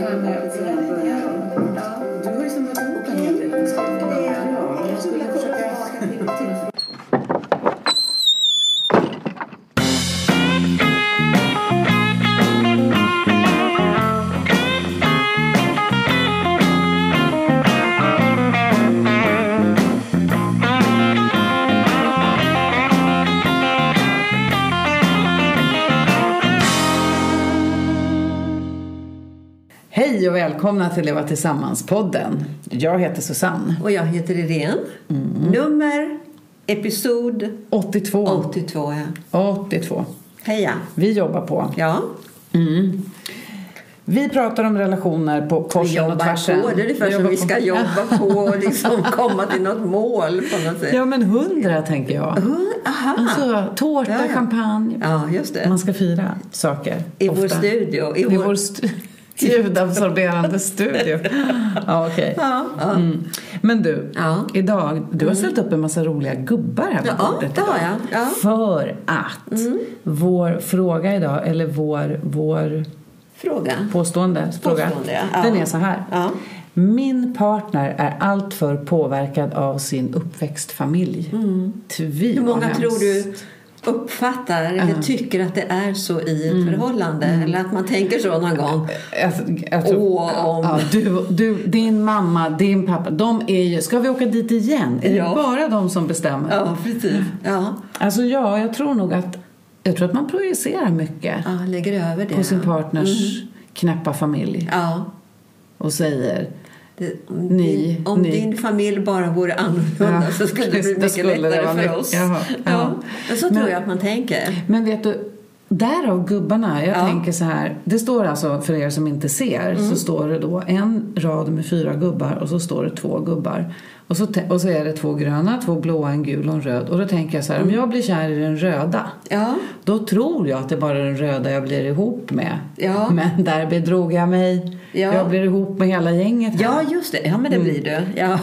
här med Du har ju samlat ihop en hel del. Ja, jag skulle försöka... välkomna till Leva Tillsammans-podden. Jag heter Susanne. Och jag heter Irene. Nummer, episod 82. 82. Ja. 82. Heja. Vi jobbar på. Ja, Vi pratar om relationer på korsen och tvärsen. på. Det är ungefär som vi ska på. jobba på och liksom komma till något mål på något sätt. Ja, men hundra tänker jag. Aha. Alltså, tårta, Ja, ja. champagne. Ja, just det. Man ska fira saker. I vår ofta. studio. I I vår... vår st- ljudabsorberande studio. Ja, okej. Ja, ja. Mm. Men du, Ja. idag, du har ställt upp en massa roliga gubbar här på Ja, bordet det har idag. jag. Ja. Mm. För att vår fråga idag, eller vår, vår Fråga. påstående, fråga, Påstående, ja. den är så här. Ja. Min partner är alltför påverkad av sin uppväxtfamilj. Mm. Hur många tror du uppfattar eller tycker att det är så i ett förhållande? Eller att man tänker så någon gång? Jag, jag tror, Åh, om- ja, du, du, din mamma, din pappa, de är ju... Ska vi åka dit igen? Är Ja. det bara de som bestämmer? Ja, precis. Ja, Alltså ja, jag tror nog att... Jag tror att man projicerar mycket ja lägger över det. på sin partners knäppa familj Ja. och säger... Det, om Ni- din, om ni- din familj bara vore annorlunda Ja, så skulle det bli mycket lättare för oss. jaha, ja. ja. Så Men- tror jag att man tänker. Men vet du, därav gubbarna. Jag Ja. tänker så här. Det står alltså, för er som inte ser, Mm. så står det då en rad med fyra gubbar och så står det två gubbar. Och så, och så är det två gröna, två blåa, en gul och en röd. Och då tänker jag så här, Mm. om jag blir kär i den röda, Ja, då tror jag att det bara är den röda jag blir ihop med. Ja. Men där bedrog jag mig. Ja. Jag blir ihop med hela gänget. här. ja just det. Ja, men det blir du. Ja.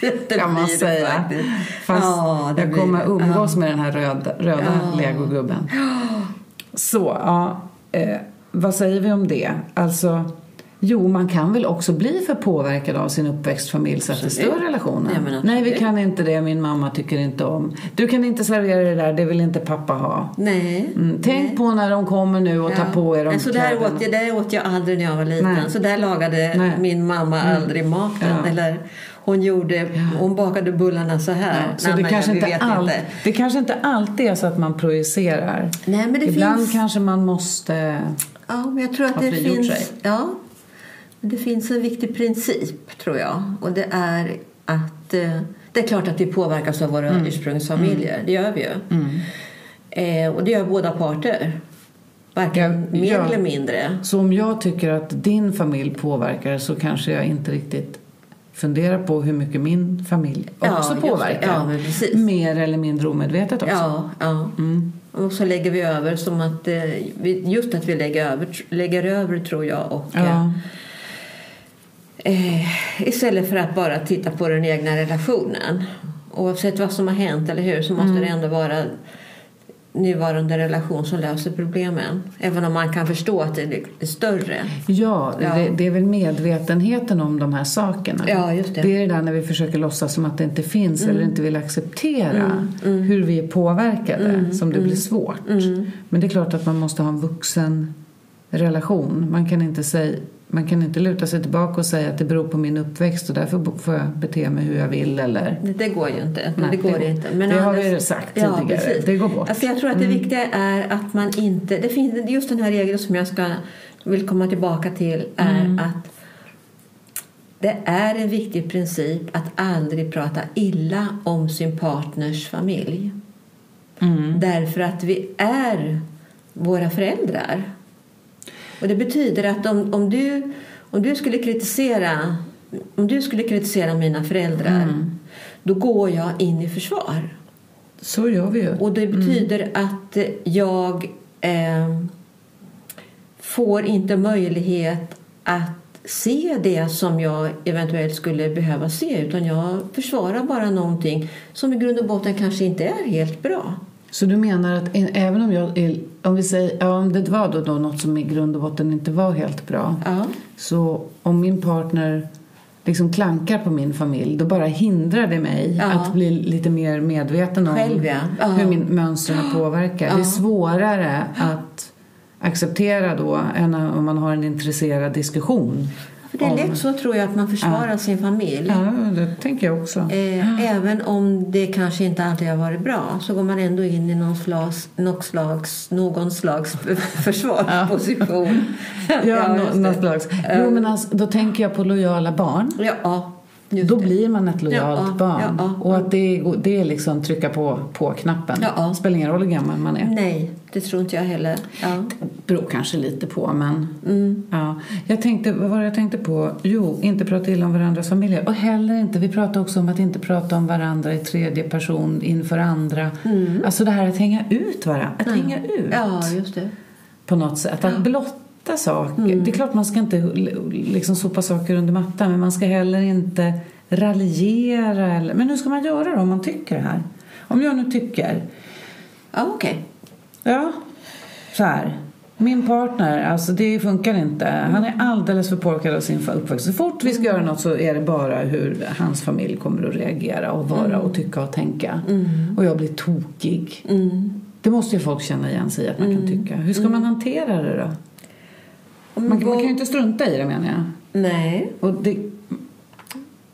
det kan man säga. faktiskt. Fast Ja, jag kommer umgås med den här röda, röda legogubben. Så, ja. Eh, vad säger vi om det? Alltså, jo, man kan väl också bli för påverkad av sin uppväxtfamilj så att det stör relationen. Ja. Nej, vi kan inte det. Min mamma tycker inte om. Du kan inte servera det där, det vill inte pappa ha. Nej. Mm, tänk Nej. på när de kommer nu och tar på er de så där åt, jag, där åt jag aldrig när jag var liten. Nej. Så där lagade Nej. min mamma aldrig maten. Ja. Eller hon, gjorde, hon bakade bullarna så här. Ja, så Nej, det, men kanske inte vet all, inte. det kanske inte alltid är så att man projicerar. Nej, men det Ibland finns... kanske man måste... Ja, men jag tror att har det finns, sig. ja, det finns en viktig princip, tror jag. Och det är att eh, det är klart att vi påverkas av våra Mm. ursprungsfamiljer. Det gör vi ju. Eh, och det gör båda parter. Varken Ja, mer ja. eller mindre. Så om jag tycker att din familj påverkar så kanske jag inte riktigt funderar på hur mycket min familj Ja, också det. påverkar. Ja. Mer eller mindre omedvetet också. Ja, ja. Mm. Och så lägger vi över som att eh, just att vi lägger över, lägger över tror jag. Och, Ja. Eh, istället för att bara titta på den egna relationen. Oavsett vad som har hänt, eller hur, så måste Mm. det ändå vara nuvarande relation som löser problemen. Även om man kan förstå att det är större. Ja, Ja. Det, det är väl medvetenheten om de här sakerna. Ja, just det. Det är det där när vi försöker låtsas som att det inte finns eller inte vill acceptera Mm, hur vi är påverkade som det blir svårt. Mm. Men det är klart att man måste ha en vuxen relation. Man kan inte säga man kan inte luta sig tillbaka och säga att det beror på min uppväxt och därför får jag bete mig hur jag vill eller... Det, det går ju inte. Nej, det går det inte. det har vi sagt tidigare. precis. Det går bort. Alltså jag tror att det viktiga är att man inte... Det finns just den här regeln som jag ska, vill komma tillbaka till är att det är en viktig princip att aldrig prata illa om sin partners familj. Mm. Därför att vi är våra föräldrar. Och det betyder att om, om, du, om, du skulle kritisera, om du skulle kritisera mina föräldrar då går jag in i försvar. Så gör vi ju. Och det betyder att jag eh, får inte möjlighet att se det som jag eventuellt skulle behöva se utan jag försvarar bara någonting som i grund och botten kanske inte är helt bra. Så du menar att även om jag, är- om vi säger, ja, om det var då, då något som i grund och botten inte var helt bra. Ja. Så om min partner liksom klankar på min familj, då bara hindrar det mig Ja. att bli lite mer medveten om Själv, ja. Hur min mönstren påverkar. Det är svårare att acceptera då än om man har en intresserad diskussion. För det är lätt så tror jag att man försvarar sin familj. Ja, det tänker jag också. Eh, även om det kanske inte alltid har varit bra så går man ändå in i någon slags, någon slags, någon slags försvarsposition. Ja, just nå- det. något slags. Jo, men alltså, då tänker jag på lojala barn. Ja, ja, just Då det. blir man ett lojalt Ja, barn. ja, ja. Och att det, är- det är liksom trycka på, på knappen. Ja. Spelar ingen roll hur gammal man är. Nej, det tror inte jag heller. Ja. Beror kanske lite på, men... Mm. Ja. Jag tänkte, vad var det jag tänkte på? Jo, inte prata illa om varandras familjer. Och heller inte, vi pratade också om att inte prata om varandra i tredje person inför andra. Alltså det här att hänga ut varandra. Att hänga ut Mm. ja, just det. på något sätt. Att blotta saker. Mm. Det är klart man ska inte liksom sopa saker under mattan men man ska heller inte raljera. Eller, men hur ska man göra då om man tycker det här? Om jag nu tycker, Ja, okej. ja, så här. Min partner, alltså det funkar inte. Han är alldeles för påverkad av sin uppväxt. Så fort vi ska göra något så är det bara hur hans familj kommer att reagera och vara och tycka och tänka. Och jag blir tokig. Mm. Det måste ju folk känna igen sig i att man kan tycka. Hur ska man hantera det då? Man, man kan ju inte strunta i det menar jag. Nej, Och det,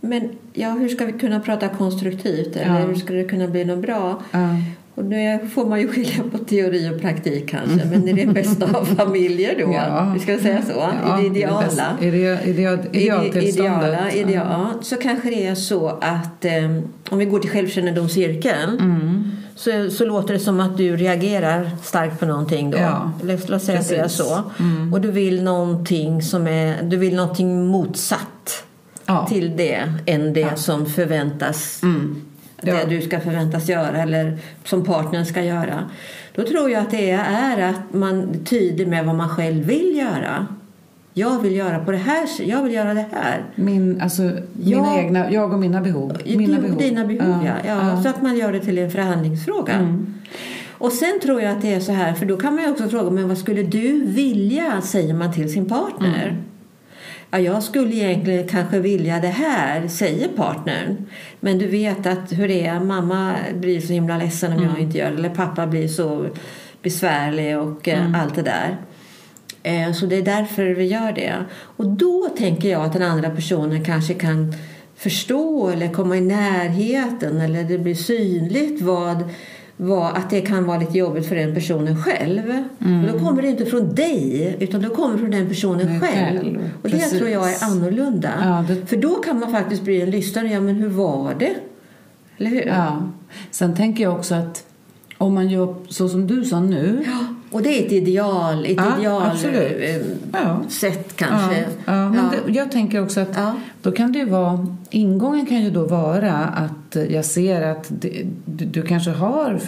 men ja, hur ska vi kunna prata konstruktivt? Eller Ja. hur ska det kunna bli något bra? ja. Och nu får man ju skilja på teori och praktik kanske, men i det bästa av familjer då, Ja. vi ska säga så, Ja, i det ideala. idealtillståndet. Ideala, ideal, så kanske det är så att eh, om vi går till självkännedomscirkeln Mm. Så, så låter det som att du reagerar starkt på någonting då. Ja, Låt låt säga att det är precis. så. Och du vill någonting som är, du vill någonting motsatt Ja. till det än det Ja. som förväntas Mm. Ja. det du ska förväntas göra eller som partnern ska göra. Då tror jag att det är att man tyder med vad man själv vill göra. Jag vill göra på det här jag vill göra det här. Min, alltså, mina Ja. egna, jag och mina behov. Mina Din- Dina behov, ja. ja. Så att man gör det till en förhandlingsfråga. Mm. Och sen tror jag att det är så här, för då kan man ju också fråga, men vad skulle du vilja, säger man till sin partner. Mm. Ja, jag skulle egentligen kanske vilja det här, säger partnern. Men du vet att hur det är, mamma blir så himla ledsen om Mm. jag inte gör det. Eller pappa blir så besvärlig och Mm. eh, allt det där. Eh, Så det är därför vi gör det. Och då tänker jag att den andra personen kanske kan förstå eller komma i närheten eller det blir synligt vad, vad att det kan vara lite jobbigt för den personen själv. Och då kommer det inte från dig utan då kommer det från den personen Mig själv. Och det precis. tror jag är annorlunda. Ja, det- För då kan man faktiskt bli en lyssnare. Ja, men hur var det? Eller hur? Ja. Sen tänker jag också att om man gör så som du sa nu. Ja, Och det är ett ideal, ett Ja, ideal absolut. eh, Ja. sätt kanske. Ja, ja, men. Det, jag tänker också att då kan det ju vara, ingången kan ju då vara att jag ser att det, du, du kanske har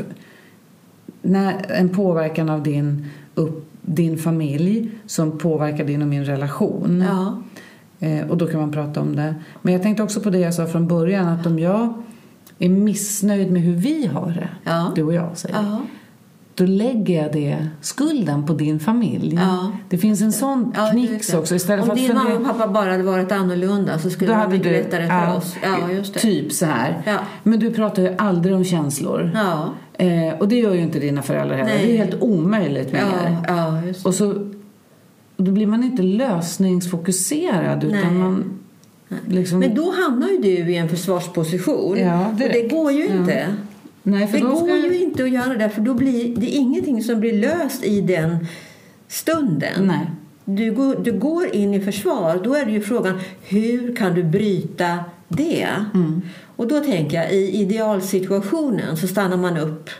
när, en påverkan av din, upp, din familj som påverkar din och min relation. Eh, och då kan man prata om det. Men jag tänkte också på det jag sa från början att om jag är missnöjd med hur vi har det, du och jag säger. Då lägger jag det, skulden på din familj. Ja. Det finns en sån Ja, knix också. Istället Om för att din mamma och pappa bara hade varit annorlunda så skulle det vara mycket du, lättare för oss. Ja, just det. Typ så här. Ja. Men du pratar ju aldrig om känslor. Ja. Eh, och det gör ju inte dina föräldrar heller. Nej. Det är helt omöjligt med. Ja, ja, just det. Och så och då blir man inte lösningsfokuserad utan Nej. man liksom... Men då hamnar ju du i en försvarsposition. Ja, och det går ju Ja. inte. Nej, för Det går ju inte att göra det för då blir det är ingenting som blir löst i den stunden. Nej. Du går, du går in i försvar. Då är det ju frågan hur kan du bryta det? Mm. Och då tänker jag i idealsituationen så stannar man upp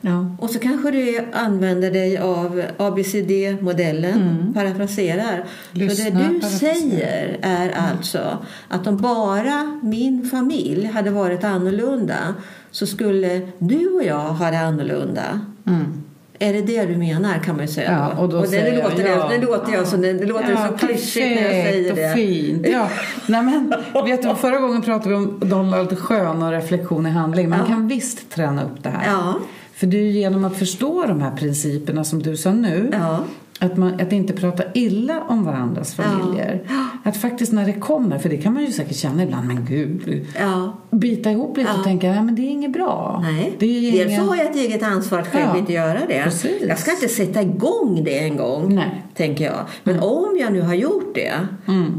Ja. och så kanske du använder dig av ABCD-modellen, parafraserar. Så Lyssna, det du säger är alltså att om bara min familj hade varit annorlunda så skulle du och jag ha det annorlunda. Mm. Är det det du menar kan man ju säga Ja, och då det, säger det jag, låter, ja. det, det låter jag som det, det låter Ja, så klyschigt när jag säger perfekt det. och fint. Ja. Nej, men, vet du, förra gången pratade vi om Donald Schön och reflektion i handling. Man Ja. kan visst träna upp det här. Ja. För det är ju genom att förstå de här principerna som du sa nu. Ja. Att, man, att inte prata illa om varandras familjer. Att faktiskt när det kommer, för det kan man ju säkert känna ibland, men gud. Ja. Bita ihop lite och tänka, nej men det är inget bra. Nej. Det är Dels ingen... så har jag ett eget ansvar att själv Ja, inte göra det. precis. Jag ska inte sätta igång det en gång, Nej. tänker jag. Men om jag nu har gjort det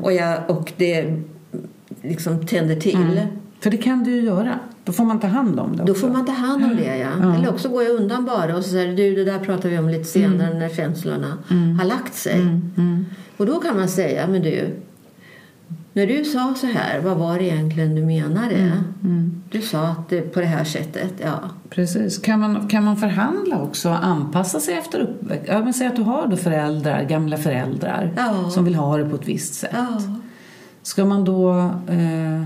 och, jag, och det liksom tänder till För det kan du ju göra. Då får man ta hand om det Då också. får man ta hand om det, ja. Eller också går jag undan bara och så säger du, det där pratar vi om lite senare när känslorna har lagt sig. Och då kan man säga, men du, när du sa så här, vad var det egentligen du menade? Du sa att det på det här sättet, ja. Precis. Kan man, kan man förhandla också och anpassa sig efter uppväxt? Ja, men säg att du har då föräldrar, gamla föräldrar Ja. som vill ha det på ett visst sätt. Ja, Ska man då... Eh,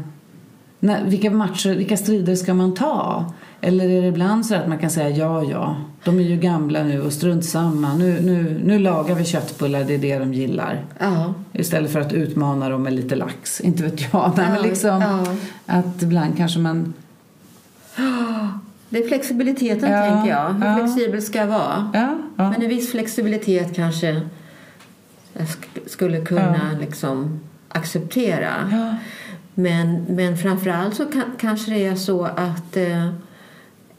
när, vilka matcher, vilka strider ska man ta? Eller är det ibland så att man kan säga ja, ja, de är ju gamla nu och strunt samma. Nu, nu, nu lagar vi köttbullar, det är det de gillar. ja. Istället för att utmana dem med lite lax. Inte vet jag. Nej, Ja, men liksom ja. att ibland kanske man... Det är flexibiliteten, tänker jag. Hur flexibel ska jag vara? Men en viss flexibilitet kanske jag sk- skulle kunna liksom acceptera. Men, men framförallt så kan, kanske det är så att eh,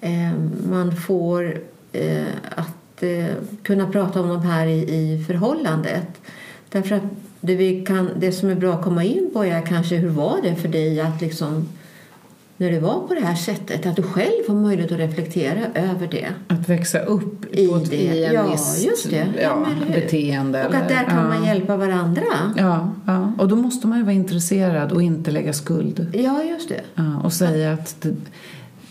eh, man får eh, att eh, kunna prata om de här i, i förhållandet. Därför att det, vi kan, det som är bra att komma in på är kanske hur var det för dig att liksom när det var på det här sättet, att du själv får möjlighet att reflektera över det. Att växa upp I på ett, det. i en Ja, viss just det. Ja, ja, beteende. Och att där kan man hjälpa varandra. Ja, ja, och då måste man ju vara intresserad och inte lägga skuld. Ja, just det. Och säga att... Det,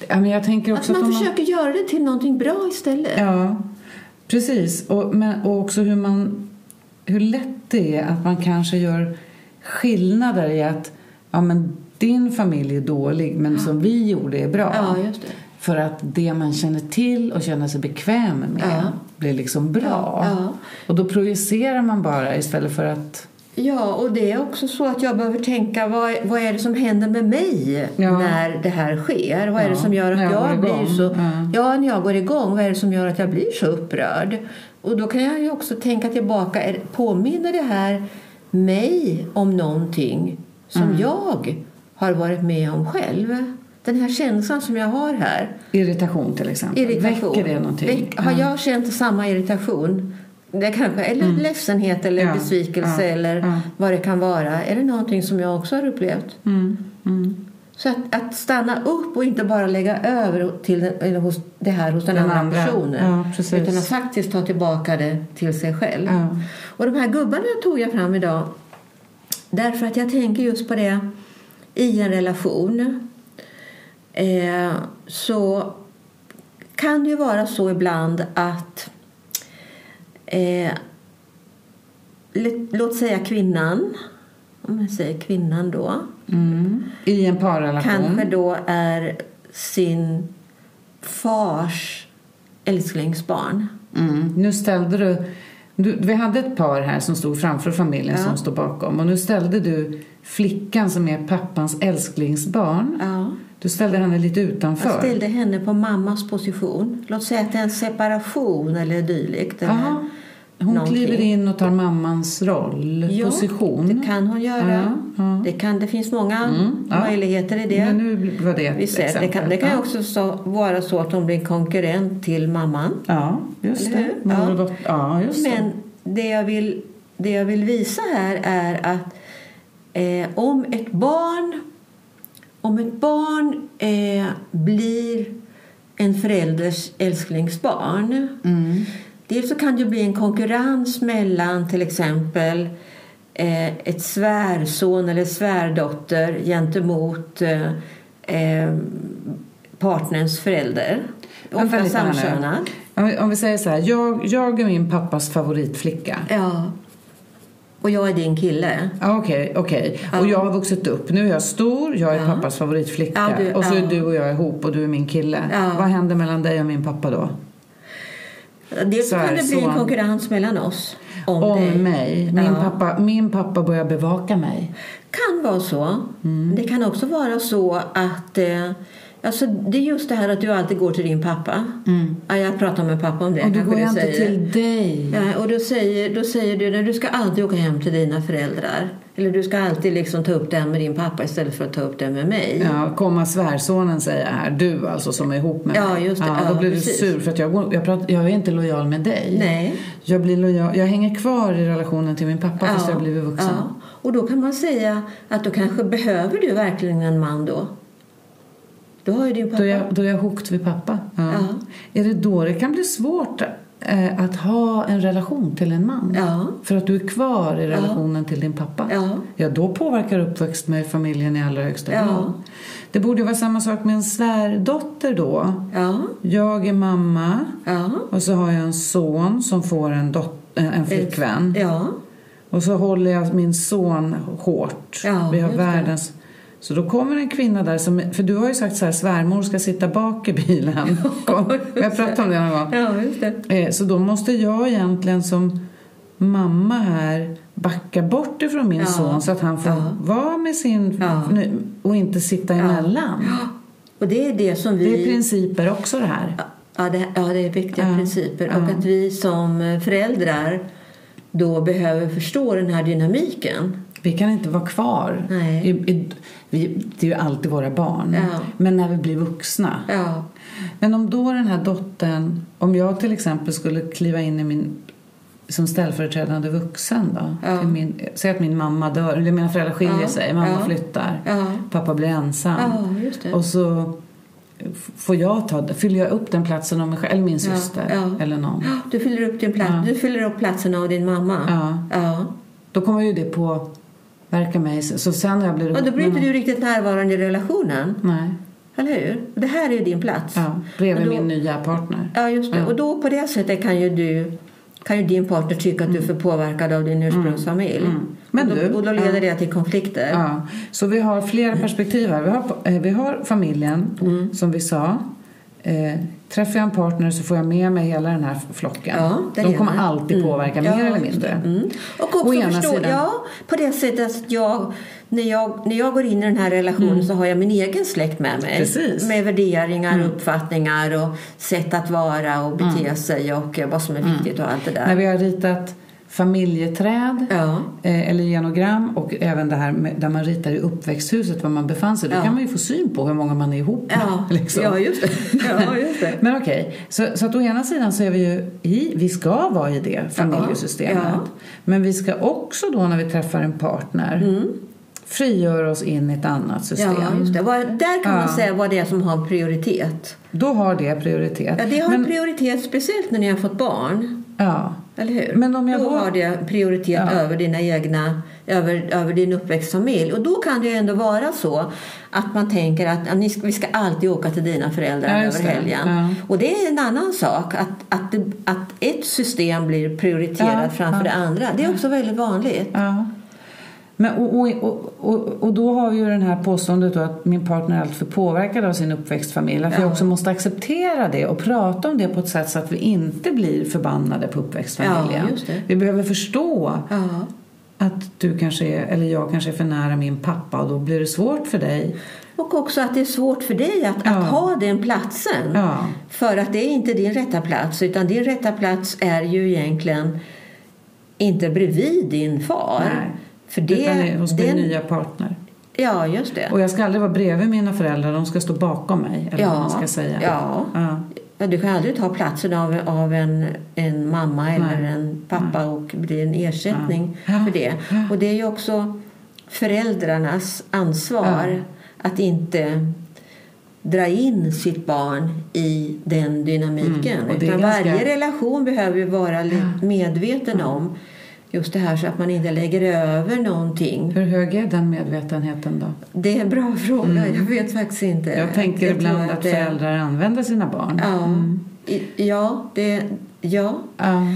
men jag tänker Att också man att om försöker göra det till någonting bra istället. Ja, precis. Och, men, och också hur, man, hur lätt det är att man kanske gör skillnader i att ja, men din familj är dålig, men som vi gjorde är bra. Ja, just det. För att det man känner till och känner sig bekväm med Ja. blir liksom bra. Ja. Och då projicerar man bara istället för att... Ja, och det är också så att jag behöver tänka vad, vad är det som händer med mig Ja. när det här sker? Vad är det som gör att jag jag, blir så... Ja. När jag går igång, vad är det som gör att jag blir så upprörd? Och då kan jag ju också tänka tillbaka, påminner det här mig om någonting som Mm. jag har varit med om själv? Den här känslan som jag har här. Irritation till exempel. Irritation. Väcker det någonting? Har Ja. jag känt samma irritation? Det kanske, eller ledsenhet eller Ja, besvikelse ja, eller ja. vad det kan vara. Är det någonting som jag också har upplevt? Mm, mm. Så att, att stanna upp och inte bara lägga över till den, eller hos, det här hos den, Den andra, andra. personen. Ja, utan att faktiskt ta tillbaka det till sig själv. Och de här gubbarna tog jag fram idag därför att jag tänker just på det i en relation. Eh, så kan det ju vara så ibland att eh, låt- säga kvinnan, om jag säger kvinnan då, Mm. I en parrelation. kanske då är sin fars älsklingsbarn. Mm. Nu ställde du, du... Vi hade ett par här som stod framför familjen Ja. som stod bakom. Och nu ställde du flickan som är pappans älsklingsbarn. Ja. Du ställde henne lite utanför. Jag ställde henne på mammas position. Låt säga att det är en separation eller dylikt. Eller Aha. Hon någonting. kliver in och tar mammans roll, Ja, position. det kan hon göra. Ja, ja. Det, kan, det finns många Mm, möjligheter i det. Men nu var det ett det kan, det kan också så, vara så att hon blir konkurrent till mamman. Ja, just det. Ja. just Men det jag, vill, det jag vill visa här är att eh, om ett barn, om ett barn eh, blir en förälders älsklingsbarn Mm. Dels så kan det bli en konkurrens mellan till exempel eh, ett svärson eller svärdotter gentemot eh, eh, partnerns förälder. Ofta samkönad. Om vi, om vi säger så här, jag, jag är min pappas favoritflicka. Ja. Och jag är din kille. Ja, Okej, okej. Och jag har vuxit upp. Nu är jag stor, jag är Ja. pappas favoritflicka. Ja, du- och så är du och jag ihop och du är min kille. Vad händer mellan dig och min pappa då? Dels så kan det bli en Svärson. konkurrens mellan oss om, Om dig. mig. Min, pappa, min pappa börjar bevaka mig. kan vara så. Mm. Det kan också vara så att eh, Alltså, det är just det här att du alltid går till din pappa. Ja, jag pratar med pappa om det. Och då går jag inte säger. till dig. Ja, och då säger, då säger du att du ska alltid åka hem till dina föräldrar. Eller du ska alltid liksom ta upp det med din pappa istället för att ta upp det med mig. Ja, komma svärsonen säger jag här. Du alltså som är ihop med Ja, mig. just det. Ja, Ja, då blir du precis. sur för att jag, går, jag, pratar, jag är inte lojal med dig. Nej. Jag, blir lojal, jag hänger kvar i relationen till min pappa fast jag blivit vuxen. Ja. Och då kan man säga att då kanske behöver du verkligen en man då. Då har ju din pappa... Då är, jag, då är jag hooked vid pappa. Ja. Ja. Är det då det kan bli svårt eh, att ha en relation till en man? Ja. För att du är kvar i relationen till din pappa? Ja. ja, då påverkar uppväxt med familjen i allra högsta grad. Det borde vara samma sak med en svärdotter då. Ja. Jag är mamma Ja. och så har jag en son som får en, eh, en flickvän. Ja. Och så håller jag min son hårt. Ja, Vi har världens... Så då kommer en kvinna där som... För du har ju sagt så här, svärmor ska sitta bak i bilen. Kom, har pratat om det någon gång. Ja, just det. Eh, Så då måste jag egentligen som mamma här backa bort ifrån min Ja. son så att han får Ja. vara med sin... Ja. Och inte sitta emellan. Och det är det som vi... Det är principer också det här. Ja, det, ja, det är viktiga Ja, principer. ja. Och att vi som föräldrar då behöver förstå den här dynamiken. Vi kan inte vara kvar. I, i, vi, det är ju alltid våra barn. Ja. Men när vi blir vuxna. Ja, Men om då den här dottern, om jag till exempel skulle kliva in i min som ställföreträdande vuxen då. Ja. Min, säg att min mamma dör, eller mina föräldrar skiljer sig, mamma flyttar, pappa blir ensam. Och så får jag ta, fyller jag upp den platsen av mig själv, eller min syster ja. eller någon. Du fyller upp, din plats, du fyller upp platsen av din mamma. Då kommer ju det påverka mig. Så sen när jag blir Och då blir inte du riktigt närvarande i relationen. Nej, Eller hur? Det här är ju din plats. ja, bredvid då- min nya partner. Ja, just det. Ja. Och då på det sättet kan ju du kan ju din partner tycka att du är för påverkad av din ursprungsfamilj. Mm. Men och, då, du- och då leder ja. det till konflikter. Ja, så vi har flera perspektiv här. Vi har, vi har familjen, Mm. som vi sa. Eh, träffar jag en partner så får jag med mig hela den här flocken. Ja, De kommer alltid påverka, mer eller just mindre. Mm. Och också Å ena förstå, sidan. ja, på det sättet att jag när, jag, när jag går in i den här relationen så har jag min egen släkt med mig. Mm. Precis. Mm. Med värderingar, uppfattningar och sätt att vara och bete sig och vad som är viktigt och allt det där. När vi har ritat familjeträd Ja. eh, eller genogram och även det här med, där man ritar i uppväxthuset var man befann sig. Då Ja. kan man ju få syn på hur många man är ihop med. Ja, liksom. ja, just det. Ja, just det. Men okej, så, så att å ena sidan så är vi ju i, vi ska vara i det familjesystemet. Ja. Men vi ska också då när vi träffar en partner frigöra oss in i ett annat system. Mm. Ja, just det. Där kan Ja. man säga vad det är som har prioritet. Då har det prioritet. Ja, det har Men- prioritet speciellt när ni har fått barn. ja. Eller hur? Men om jag då, då- har det prioritet Ja. över dina egna, över, över din uppväxtfamilj. Och då kan det ju ändå vara så att man tänker att ni vi ska alltid åka till dina föräldrar Ja, över helgen. Ja. Och det är en annan sak att, att, att ett system blir prioriterat framför det andra. Det är också väldigt vanligt. Men, och, och, och, och, då har vi ju den här påståendet att min partner är alltför påverkad av sin uppväxtfamilj. Att vi också måste acceptera det och prata om det på ett sätt så att vi inte blir förbannade på uppväxtfamiljen. Vi behöver förstå att du kanske är, eller jag kanske är för nära min pappa och då blir det svårt för dig. Och också att det är svårt för dig att, Ja. att ha den platsen. Ja. För att det är inte din rätta plats utan din rätta plats är ju egentligen inte bredvid din far. Nej. För det, Utan är hos min den, nya partner. Ja, just det. Och jag ska aldrig vara bredvid mina föräldrar, de ska stå bakom mig. Eller vad Ja, man ska säga. ja. Ja. Du kan aldrig ta platsen av, av en, en mamma eller Nej. en pappa och bli en ersättning Ja. För det. Och det är ju också föräldrarnas ansvar att inte dra in sitt barn i den dynamiken. Mm, Utan ganska- varje relation behöver ju vara medveten om just det här så att man inte lägger över någonting. Hur hög är den medvetenheten då? Det är en bra fråga. Jag vet faktiskt inte. Mm. Jag tänker Jag ibland att det- föräldrar använder sina barn. Ja, Mm. Ja, det, ja. Ja.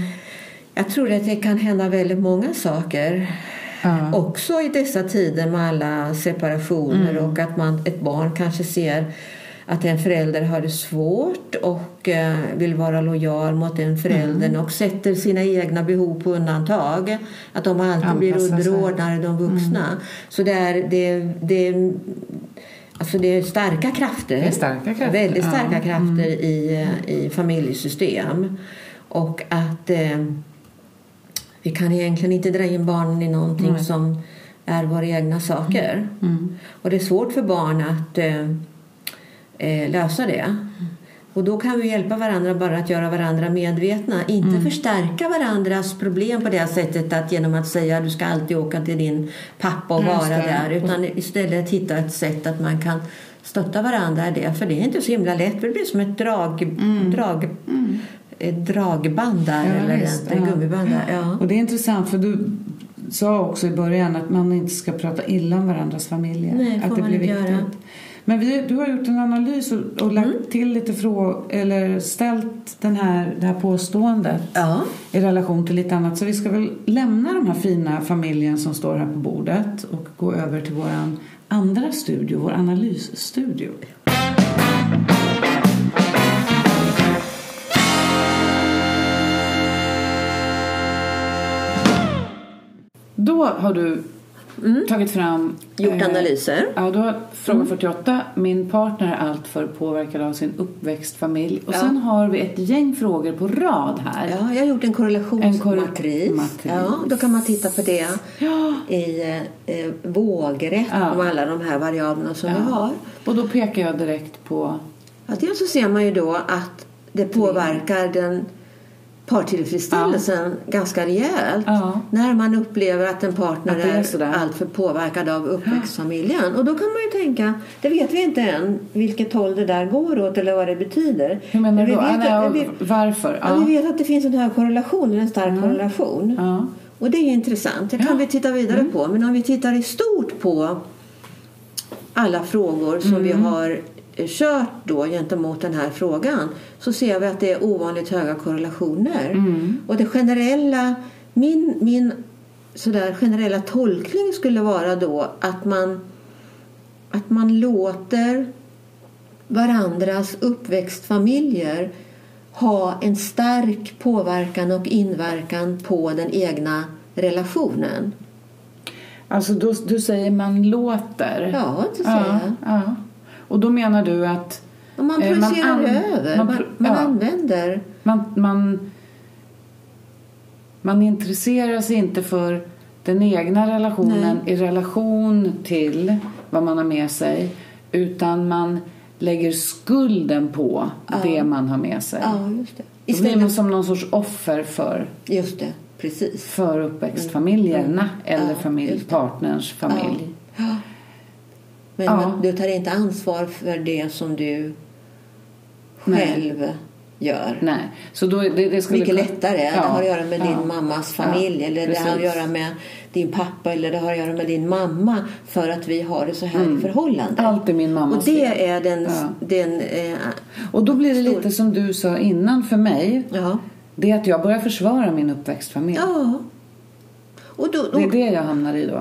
Jag tror att det kan hända väldigt många saker. Ja. Också i dessa tider med alla separationer Mm. och att man, ett barn kanske ser att en förälder har det svårt och eh, vill vara lojal mot den föräldern Mm. och sätter sina egna behov på undantag. Att de alltid blir Anpassar. Mm. underordnade de vuxna. Så det är, det, det, Alltså det är starka krafter. Det är starka krafter, Väldigt ja. starka krafter i, i familjesystem. Och att eh, vi kan egentligen inte dra in barnen i någonting som är våra egna saker. Mm. Och det är svårt för barn att eh, eh, lösa det. Och då kan vi hjälpa varandra bara att göra varandra medvetna. Inte förstärka varandras problem på det sättet att genom att säga du ska alltid åka till din pappa och vara där. Utan istället hitta ett sätt att man kan stötta varandra i det. För det är inte så himla lätt. Det blir som ett drag, drag, ett dragband där. Ja, eller just ett det. gummiband där. Ja. Och det är intressant för du sa också i början att man inte ska prata illa om varandras familjer. Nej, att det blir viktigt. göra. Men vi, du har gjort en analys och, och lagt Mm. till lite frågor eller ställt den här, det här påståendet Ja. i relation till lite annat. Så vi ska väl lämna de här fina familjen som står här på bordet och gå över till våran andra studio, vår analysstudio. Då har du tagit fram... Mm. Gjort eh, analyser. Ja, då fråga 48. Min partner är alltför påverkad av sin uppväxtfamilj. Och Ja. sen har vi ett gäng frågor på rad här. Ja, jag har gjort en korrelationsmatris. En korre- ja, då kan man titta på det Ja. i eh, eh, vågrätt Ja. om alla de här variablerna som Ja. vi har. Och då pekar jag direkt på... Ja, dels så ser man ju då att det påverkar den partillfredsställelsen ganska rejält. Ja. När man upplever att en partner Att är är, alltför påverkad av uppväxtfamiljen. Och då kan man ju tänka, det vet vi inte än vilket håll det där går åt eller vad det betyder. Hur menar Men du vi då? vet att- nej, vi- varför? Ja, vi vet att det finns en hög korrelation, en stark korrelation. Ja. Och det är intressant. Det kan Ja. Mm. vi titta vidare på. Men om vi tittar i stort på alla frågor som vi Mm. har eh, kört då gentemot den här frågan så ser vi att det är ovanligt höga korrelationer. Mm. Och det generella, min, min sådär generella tolkning skulle vara då att man, att man låter varandras uppväxtfamiljer ha en stark påverkan och inverkan på den egna relationen. Alltså då, du säger man låter. Ja, det säger ja, jag. ja. Och då menar du att Och man Eh, man projicerar an- över, man man, man ja. använder. man, man, man intresserar sig inte för den egna relationen i relation till vad man har med sig utan man lägger skulden på det man har med sig. Ja, just det. Då blir man Istället, som någon sorts offer för, just det, precis. för uppväxtfamiljerna eller Mm. Ja, familj, partners familj. Ja. Men Ja. du tar inte ansvar för det som du Nej. själv gör. Nej, så då, det, det skulle Mycket lättare. Ja, Det har att göra med ja, din mammas familj eller det har att precis. göra med din pappa eller det har att göra med din mamma för att vi har det så här i förhållande. Allt är min mammas Och det fel. är den... Den eh, Och då blir det Stor- lite som du sa innan för mig. ja. Det är att jag börjar försvara min uppväxtfamilj. ja. Och då, Det är då, det jag hamnar i då.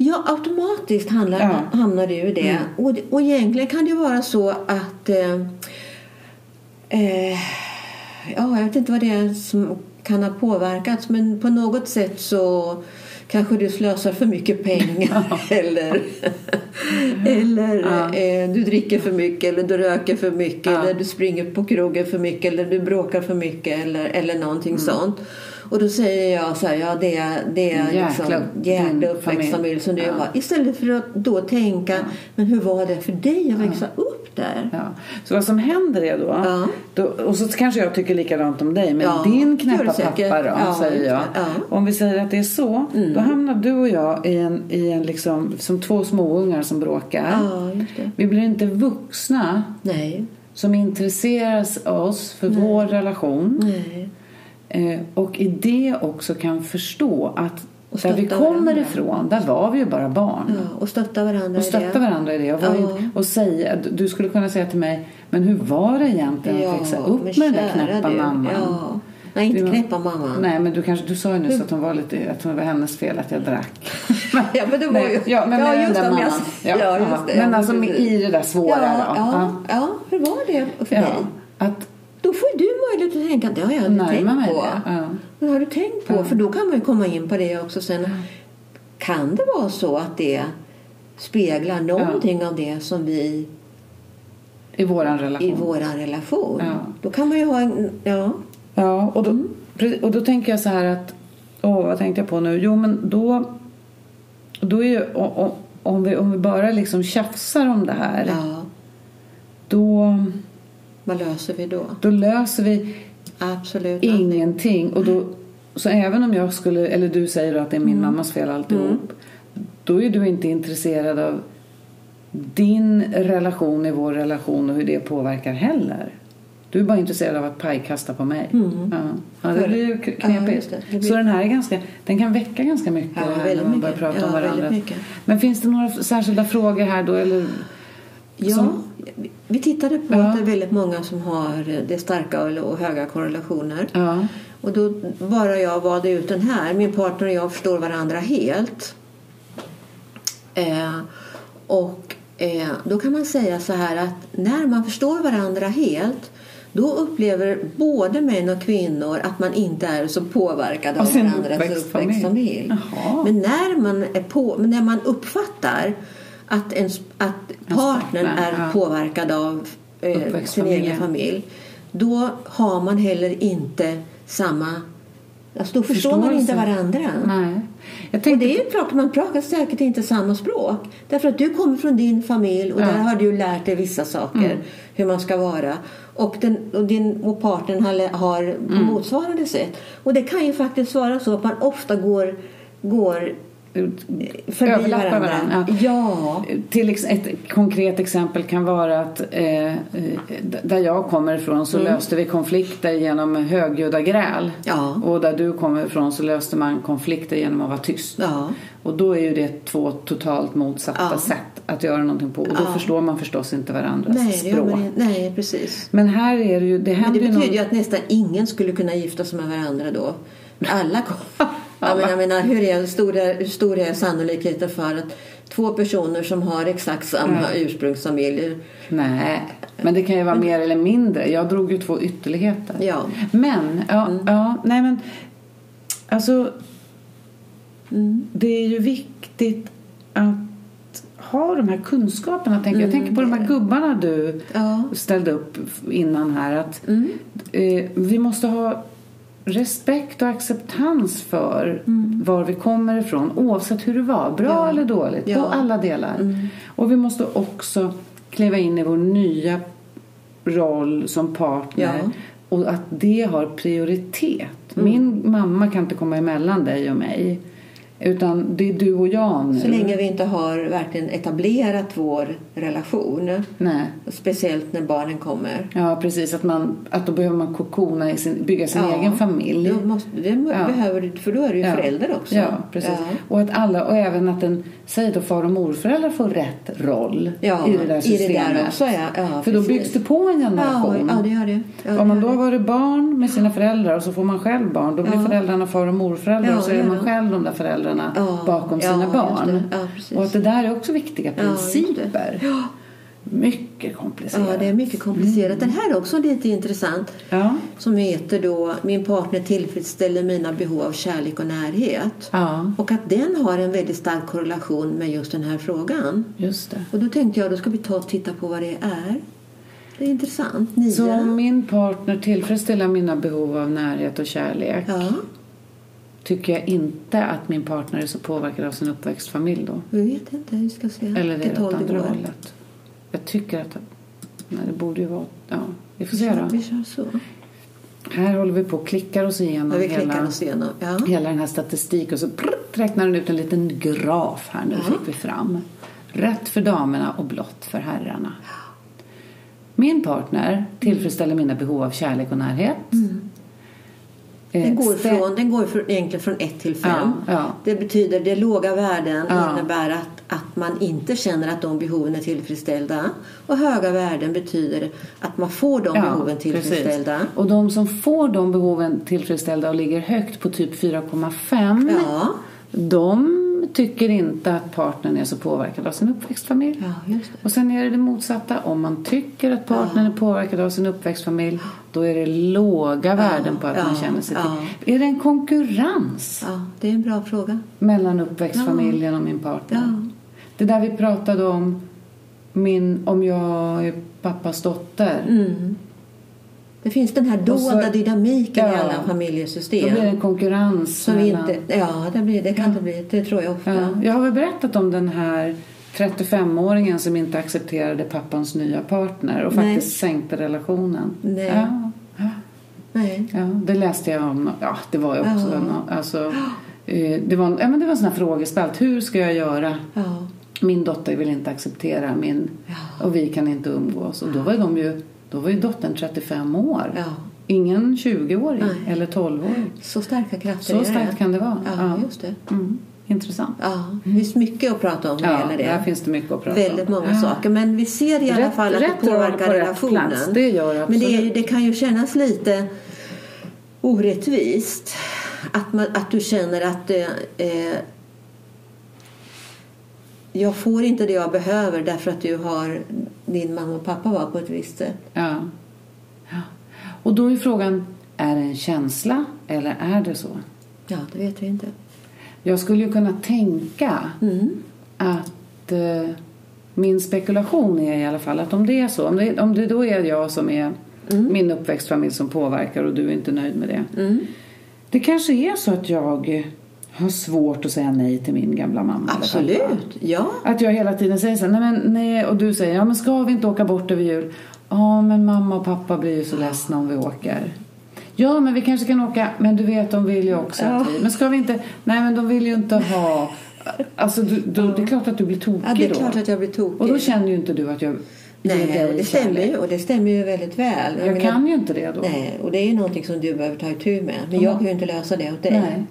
Ja, automatiskt handlar, Ja. hamnar du i det. Och, och egentligen kan det vara så att... Eh, eh, ja, jag vet inte vad det är som kan ha påverkats men på något sätt så kanske du slösar för mycket pengar eller, eller eh, du dricker för mycket eller du röker för mycket Ja. eller du springer på krogen för mycket eller du bråkar för mycket eller, eller någonting sånt. Och då säger jag så här, ja det är, det är liksom din jäkla uppväxtfamilj som du Ja. har. Istället för att då tänka, men hur var det för dig att växa upp där? Ja. Så vad som händer är då, Ja. då och så kanske jag tycker likadant om dig, men Ja, din knäppa pappa då, Ja, säger jag. Ja. Mm. Om vi säger att det är så, då hamnar du och jag i en, i en liksom, som två småungar som bråkar. Ja. Vi blir inte vuxna Nej, som intresserar oss för vår relation. nej. Eh, och i det också kan förstå att där vi kommer varandra. ifrån, där var vi ju bara barn. Ja, och stötta varandra Och i stötta det. varandra i det. Och, Ja. ju- och säga, du skulle kunna säga till mig, men hur var det egentligen att växa upp med den där knäppa mamman? Ja. Nej, inte Du- knäppa mamman. Nej, men du, kanske, du sa ju nyss att, hon var lite, att det var hennes fel att jag drack. Ja, men det var ju... ja, men med den just där det, men jag- mamman. Ja, Ja, just ja. det. Men Ja, alltså i det där svåra Ja, då. ja, ja. hur var det för Ja. dig? Att Då får du möjlighet att tänka, det har jag aldrig tänkt på. det. Ja. Har du tänkt på? Ja. För då kan man ju komma in på det också sen. Kan det vara så att det speglar någonting av det som vi I våran relation. i våran relation. Ja. Då kan man ju ha en... Ja. Ja, och då, och då tänker jag så här att... Åh, vad tänkte jag på nu? Jo, men då... Då är ju... Om vi, om vi bara liksom tjafsar om det här, ja. då, Vad löser vi då? då löser vi Absolut. ingenting. Och då, så även om jag skulle, eller du säger då att det är min mammas fel alltihop. Då är du inte intresserad av din relation i vår relation och hur det påverkar heller. Du är bara intresserad av att pajkasta på mig. Ja. Ja, det blir ju Ja, knepigt. Det blir- Så den här är ganska, den kan väcka ganska mycket Ja, när man börjar mycket. prata om Ja, varandra. Men finns det några särskilda frågor här då? Eller, Ja, som- vi tittade på Ja. att det är väldigt många som har det starka och höga korrelationer. ja. Och då bara jag valde ut den här. Min partner och jag förstår varandra helt. Eh, och eh, då kan man säga så här att när man förstår varandra helt då upplever både män och kvinnor att man inte är så påverkad av varandras uppväxtfamilj. Jaha. Men när man, är på, när man uppfattar att, ens, att partnern partner, är ja. påverkad av eh, sin egen familj då har man heller inte samma... Alltså då förstår man inte varandra. Nej. Jag Och det är ju klart, man pratar säkert inte samma språk. Därför att du kommer från din familj och Ja. där har du lärt dig vissa saker. Hur man ska vara. Och, den, och din och partnern har, har på motsvarande sätt. Och det kan ju faktiskt vara så att man ofta går, går förbi överlappar varandra. varandra. Ja. Ja. Till ett konkret exempel kan vara att eh, där jag kommer ifrån så löste vi konflikter genom högljudda gräl. Ja. Och där du kommer ifrån så löste man konflikter genom att vara tyst. Ja. Och då är ju det två totalt motsatta Ja. sätt att göra någonting på. Och då Ja. förstår man förstås inte varandras Nej, språk. man. Nej, precis. Men här är det ju, det Men det ju betyder någon... ju att nästan ingen skulle kunna gifta sig med varandra då. Alla kom. Ja, men jag menar, hur, är, stor är, hur stor är sannolikheten för att två personer som har exakt samma ursprungsfamilj Nej, men det kan ju vara mer eller mindre. Jag drog ju två ytterligheter. Ja. Men, ja, ja nej men alltså det är ju viktigt att ha de här kunskaperna. Tänker. jag tänker på de här gubbarna du Ja. ställde upp innan här. Att Mm. eh, vi måste ha respekt och acceptans för var vi kommer ifrån oavsett hur det var, bra Ja. eller dåligt, Ja. på alla delar. Och vi måste också kliva in i vår nya roll som partner Ja. och att det har prioritet. Min mamma kan inte komma emellan dig och mig utan det är du och jag nu. Så länge vi inte har verkligen etablerat vår relation. Nej. Speciellt när barnen kommer. Ja, precis. Att, man, att då behöver man kokona i sin, bygga sin Ja. egen familj. Då måste, det Ja. behöver du, för då är du ju Ja. förälder också. Ja, precis. Ja. Och att alla, och även att en, säg då far och morföräldrar får rätt roll i det där i systemet. det där också. Ja, För då byggs det på en generation. ja, det gör det. Det Om man då har det. varit barn med sina föräldrar och så får man själv barn. Då blir föräldrarna far och morföräldrar och så det är man själv de där föräldrarna Ja, bakom ja, sina just barn. det. Ja, och att det där är också viktiga Ja, principer. Mycket komplicerat. Ja, det är mycket komplicerat. Den här är också lite intressant. Ja. Som heter då Min partner tillfredsställer mina behov av kärlek och närhet. ja, Och att den har en väldigt stark korrelation med just den här frågan. just det. Och då tänkte jag, då ska vi ta och titta på vad det är. Det är intressant. Nia. Så om min partner tillfredsställer mina behov av närhet och kärlek Ja, tycker jag inte att min partner är så påverkad av sin uppväxtfamilj då. vi vet inte. Vi ska se Eller är det åt håll det andra går. hållet? Jag tycker att nej, det borde ju vara... Ja, vi får se Vi då. kör så. Här håller vi på och klickar oss igenom Ja, vi hela, oss igenom. Ja. hela den här statistiken och så prrt, räknar den ut en liten graf här nu Ja. fick vi fram. Rätt för damerna och blått för herrarna. Min partner tillfredsställer mina behov av kärlek och närhet. Eh, Den går, från, den går från, egentligen från 1 till 5. Ja, ja. Det betyder det låga värden Ja. innebär att, att man inte känner att de behoven är tillfredsställda. Och höga värden betyder att man får de behoven tillfredsställda. Precis. Och de som får de behoven tillfredsställda och ligger högt på typ 4,5 Ja. de tycker inte att partnern är så påverkad av sin uppväxtfamilj. ja. Och sen är det det motsatta. Om man tycker att partnern är påverkad av sin uppväxtfamilj då är det låga värden på att ja, man känner sig ja. till. Är det en konkurrens Ja, det är en bra fråga. mellan uppväxtfamiljen och min partner? Ja. Det där vi pratade om, min, om jag är pappas dotter. Mm. Det finns den här dolda dynamiken i Ja. alla Då familjesystem. blir det en konkurrens. som mellan- inte, ja, det, blir, det kan det bli. Det tror jag ofta. Ja, jag har väl berättat om den här 35-åringen som inte accepterade pappans nya partner och Nej. faktiskt sänkte relationen. Nej. Ja, ja, Nej. ja, det läste jag om. Ja, det var ju också Ja. en, alltså, eh, det var, en- ja, men det var en sån här frågespalt. Hur ska jag göra? Ja. Min dotter vill inte acceptera min Ja. och vi kan inte umgås. Och då var, de ju, då var ju dottern 35 år. ja. Ingen 20-åring Nej. eller 12-åring. Så starka krafter Så starkt det. kan det vara. Ja, just det. Mm, intressant. Ja, det finns mycket att prata om när det Ja, gäller det. där finns det mycket att prata Väldigt om. många Ja. saker. Men vi ser i alla Rätt- fall att det påverkar relationen. plats, det gör det Men det, är, det kan ju kännas lite orättvist att, man, att du känner att eh, eh, jag får inte det jag behöver därför att du har din mamma och pappa var på ett visst sätt. Ja. ja. Och då är frågan, är det en känsla eller är det så? Ja, det vet vi inte. Jag skulle ju kunna tänka Mm. att eh, min spekulation är i alla fall att om det är så, om det, om det då är jag som är min uppväxtfamilj som påverkar och du är inte nöjd med det. Mm. Det kanske är så att jag har svårt att säga nej till min gamla mamma. eller pappa. Absolut, ja. Att jag hela tiden säger så här, nej men nej, och du säger, ja men ska vi inte åka bort över jul? Ja, men mamma och pappa blir ju så ledsna om vi åker. Ja, men vi kanske kan åka, men du vet, de vill ju också att vi, men ska vi inte, nej men de vill ju inte ha, alltså du, du, det är klart att du blir tokig ja det är då. klart att jag blir tokig. Och då känner ju inte du att jag Nej, och det stämmer ju, och det stämmer ju väldigt väl. Jag menar- kan ju inte det då. Nej, och det är ju någonting som du behöver ta itu med. Men jag kan ju inte lösa det åt dig. Nej.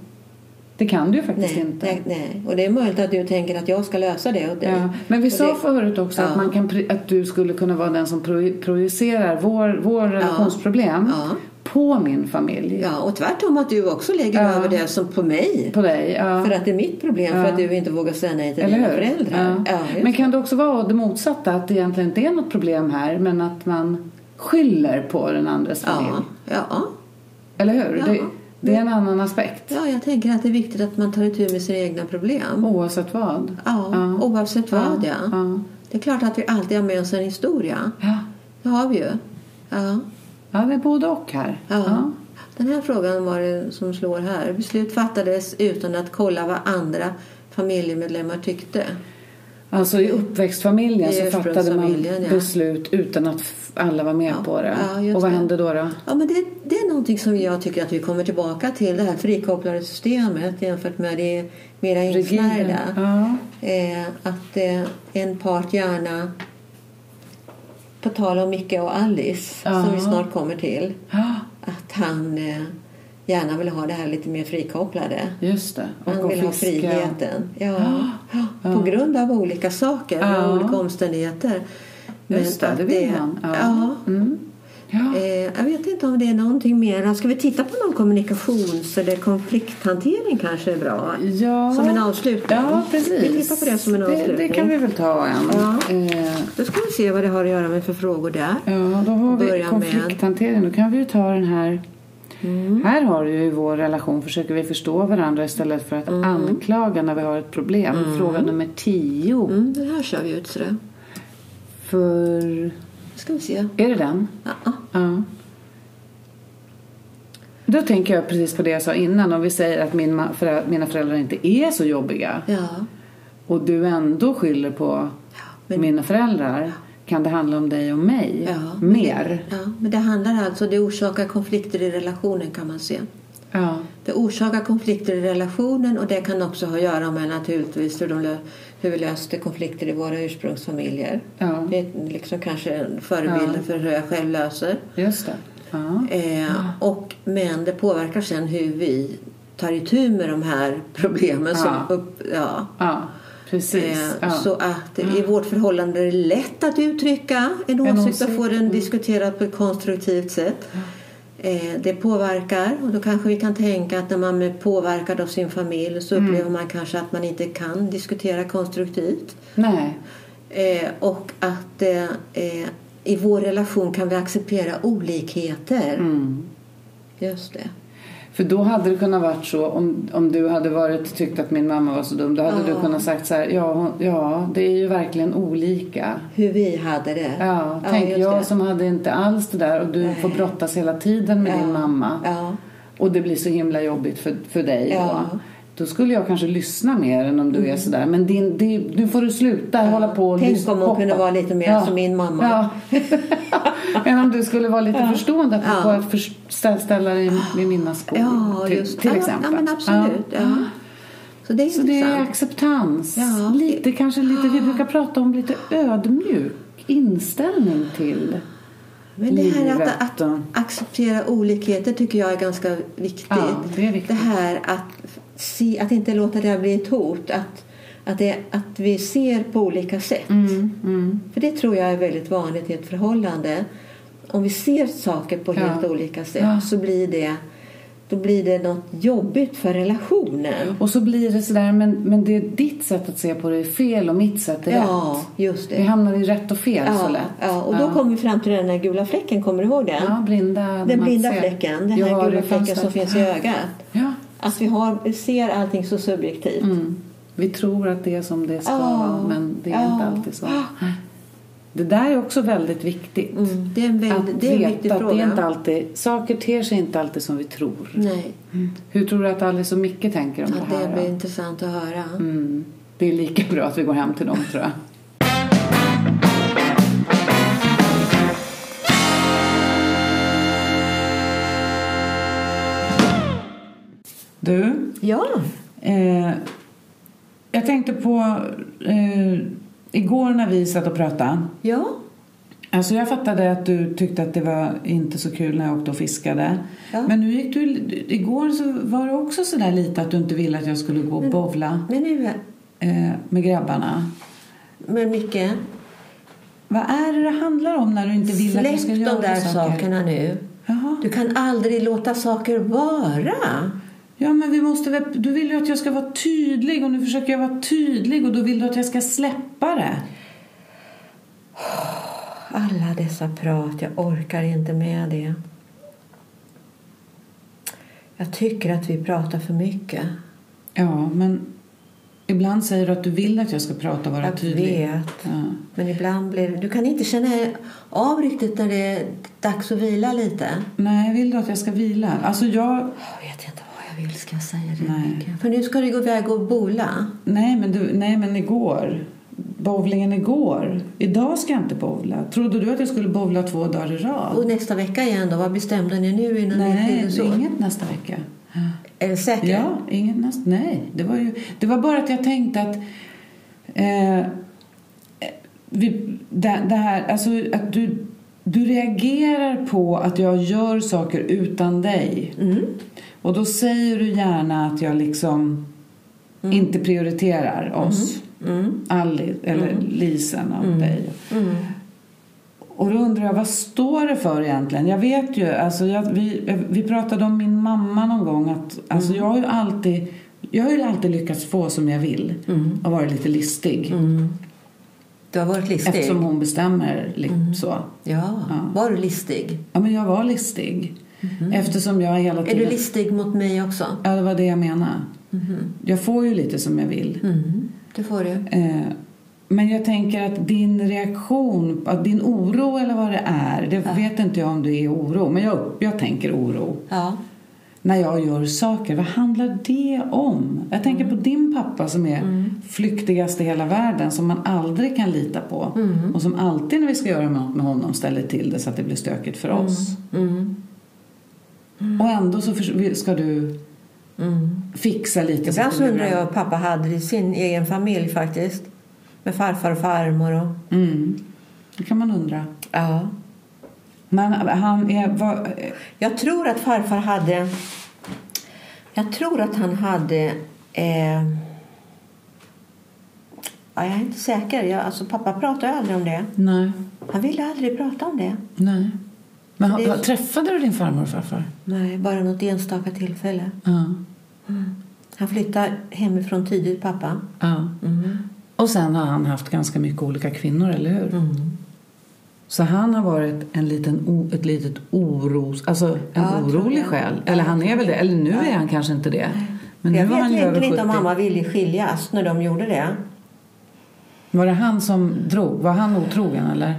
Det kan du ju faktiskt Nej, inte. nej, nej. Och det är möjligt att du tänker att jag ska lösa det åt dig. Ja, men vi Och sa det- förut också att, Ja. man kan, att du skulle kunna vara den som pro- projicerar vår, vår relationsproblem Ja. på min familj. Ja, och tvärtom att du också lägger över det som på mig. På dig. För att det är mitt problem för att du inte vågar säga nej till Eller dina hur? föräldrar. Men kan det också vara det motsatta? Att det egentligen inte är något problem här men att man skyller på den andres familj? ja, ja. Eller hur? Det, det är en annan aspekt. ja, jag tänker att det är viktigt att man tar itu med sina egna problem. Oavsett vad. Ja, Ja. oavsett vad ja. Ja. Det är klart att vi alltid har med oss en historia. Ja. Det har vi ju. Ja. ja, det är både och här. Ja. Den här frågan var det som slår här. Beslut fattades utan att kolla vad andra familjemedlemmar tyckte. Alltså i uppväxtfamiljen I så fattade man ursprungsfamiljen, ja. beslut utan att alla var med Ja. på det. Ja, och vad det. hände då? då? Ja, men det, det är någonting som jag tycker att vi kommer tillbaka till. Det här frikopplade systemet jämfört med det mera insnärjda. Eh, att eh, en part gärna, på tal om Micke och Alice som vi snart kommer till, att han eh, gärna vill ha det här lite mer frikopplade. just det. Han att vill ha fiska. friheten. Ja, ja, på grund av olika saker Ja. och olika omständigheter. Just det, det vill han. Ja. Ja. Mm. Ja. Eh, jag vet inte om det är någonting mer. Ska vi titta på någon kommunikations eller konflikthantering kanske är bra? Ja. Som en avslutning. Ja, precis. Vi tittar på det som en avslutning. det kan vi väl ta en. Ja. Eh, Då ska vi se vad det har att göra med för frågor där. ja, då har vi Börja med- konflikthantering. Då kan vi ju ta den här. Mm. Här har du ju i vår relation försöker vi förstå varandra istället för att anklaga när vi har ett problem. Fråga nummer tio. Mm, det här kör vi ut. Så det. För... ska vi se. Är det den? Ja. Ja. Då tänker jag precis på det jag sa innan. Om vi säger att min, föräldrar, mina föräldrar inte är så jobbiga ja. och du ändå skyller på men- mina föräldrar. Kan det handla om dig och mig Ja, men mer? Det, ja, men det handlar alltså, det orsakar konflikter i relationen kan man se. Ja. Det orsakar konflikter i relationen och det kan också ha att göra med naturligtvis hur, de, hur vi löste konflikter i våra ursprungsfamiljer. ja, Det är liksom kanske en förebild Ja. för hur jag själv löser. just det. Ja. Eh, och, men det påverkar sen hur vi tar itu med de här problemen. Som upp, ja. Precis. Eh, Ja. Så att i vårt förhållande är det lätt att uttrycka en, En åsikt och få den mm. diskuterad på ett konstruktivt sätt. Eh, det påverkar och då kanske vi kan tänka att när man är påverkad av sin familj så Mm. upplever man kanske att man inte kan diskutera konstruktivt. Nej. Eh, och att eh, eh, i vår relation kan vi acceptera olikheter. Mm. Just det. För då hade det kunnat varit så om, om du hade varit tyckt att min mamma var så dum. Då hade Ja. du kunnat sagt så här. Ja, hon- ja, det är ju verkligen olika. Hur vi hade det. Ja, tänk just jag det. som hade inte alls det där och du Nej. får brottas hela tiden med Ja. din mamma. Ja. Och det blir så himla jobbigt för, för dig Ja. Då. Då skulle jag kanske lyssna mer än om du är sådär. Men din, din, nu får du sluta hålla på och Tänk om hon kunde vara lite mer som min mamma. Ja. än om du skulle vara lite förstående apropå Ja. att för, stä- ställa dig med mina skor. Ja, till, just till ja, exempel. Ja, men absolut. Ja. Så det är Så det är acceptans. Ja. Lite, kanske lite, vi brukar prata om lite ödmjuk inställning till Men det här att, att acceptera olikheter tycker jag är ganska viktigt. Ja, det är viktigt. Det här att, se, att inte låta det här bli ett hot. Att, att, det, att vi ser på olika sätt. Mm, mm. För det tror jag är väldigt vanligt i ett förhållande. Om vi ser saker på helt Ja. olika sätt Ja. så blir det, då blir det något jobbigt för relationen. Och så blir det sådär, men, men det är ditt sätt att se på det är fel och mitt sätt är Ja, rätt. just Vi det. hamnar i rätt och fel så Ja, lätt. ja, och då kommer vi fram till den här gula fläcken. Kommer du ihåg den? Ja, blinda. Den blinda ser. fläcken. Den här gula fläcken som finns i ögat. Ja. Att vi har, ser allting så subjektivt. Mm. Vi tror att det är som det ska vara, men det är Ja. inte alltid så. Det där är också väldigt viktigt. Mm, det är en, väldigt, Att det är en viktig att fråga. det är inte alltid, saker ter sig inte alltid som vi tror. Nej, Hur tror du att Alice och Micke tänker om ja, det här? det blir då? intressant att höra. Mm. Det är lika bra att vi går hem till dem tror jag. Du, Ja, eh, jag tänkte på eh, igår när vi satt och pratade. ja, Alltså jag fattade att du tyckte att det var inte så kul när jag åkte och fiskade. Ja. Men nu gick du, igår så var det också sådär lite att du inte ville att jag skulle gå och bowla men nu, eh, med grabbarna. men Micke, Vad är det det handlar om när du inte vill att jag släpp ska de göra där saker? sakerna nu. Jaha. Du kan aldrig låta saker vara. Ja, men vi måste väl, du vill ju att jag ska vara tydlig och nu försöker jag vara tydlig och då vill du att jag ska släppa det. Alla dessa prat, jag orkar inte med det. Jag tycker att vi pratar för mycket. Ja, men ibland säger du att du vill att jag ska prata och vara Jag tydlig. vet. Ja. Men ibland blir. Du kan inte känna av riktigt när det är dags att vila lite. Nej, vill du att jag ska vila? Alltså jag... Jag vet inte jag vill, ska jag säga det? Nej. För nu ska du gå iväg och bola. Nej, men, du, nej, men igår. Bowlingen igår. Idag ska jag inte bowla. Trodde du att jag skulle bowla två dagar i rad? Och nästa vecka igen då? Vad bestämde ni nu innan ni nej, är åt? inget nästa vecka. Är du säker? Ja, inget nästa. Nej, det var ju... Det var bara att jag tänkte att... Eh, vi, det, det här, alltså att du, du reagerar på att jag gör saker utan dig. Mm. Och då säger du gärna att jag liksom inte prioriterar oss. Mm. Ali, eller Lisen och dig. Mm. Och då undrar jag, vad står det för egentligen? Jag vet ju, alltså jag, vi, vi pratade om min mamma någon gång. Att, alltså jag har ju alltid, jag har ju alltid lyckats få som jag vill. Mm. Och varit lite listig. Mm. Du har varit listig? Eftersom hon bestämmer li- så. Ja. Ja. Var du listig? Ja, men jag var listig. Eftersom jag hela Är tiden... du listig mot mig också? Ja, det var det jag menade. Mhm. Jag får ju lite som jag vill. Mm. Det får du. Eh, men jag tänker att din reaktion, att din oro eller vad det är, det vet inte jag om det är oro, men jag, jag tänker oro. Ja. När jag gör saker, vad handlar det om? Jag tänker på din pappa som är flyktigast i hela världen, som man aldrig kan lita på. Och som alltid när vi ska göra något med honom ställer till det så att det blir stökigt för oss. Mm. Och ändå så ska du Mm. fixa lite. Ibland så undrar jag vad pappa hade i sin egen familj faktiskt. Med farfar och farmor och... Mm. Det kan man undra. Ja. Men han är... Vad, Jag tror att farfar hade... Jag tror att han hade... Eh, ja, jag är inte säker. Jag, alltså, pappa pratade aldrig om det. nej. Han ville aldrig prata om det. Nej. Men Det- träffade du din farmor och farfar? Nej, bara något enstaka tillfälle. Ja. Han flyttade hemifrån tidigt, pappa. Mm. Och sen har han haft ganska mycket olika kvinnor, eller hur? Mm. Så han har varit en liten, ett litet oros, alltså en Ja, orolig själ. Eller han är väl det. Eller nu Ja. är han kanske inte det. Men jag nu vet han egentligen 70. inte om mamma ville skiljas när de gjorde det. Var det han som drog? Var han otrogen eller?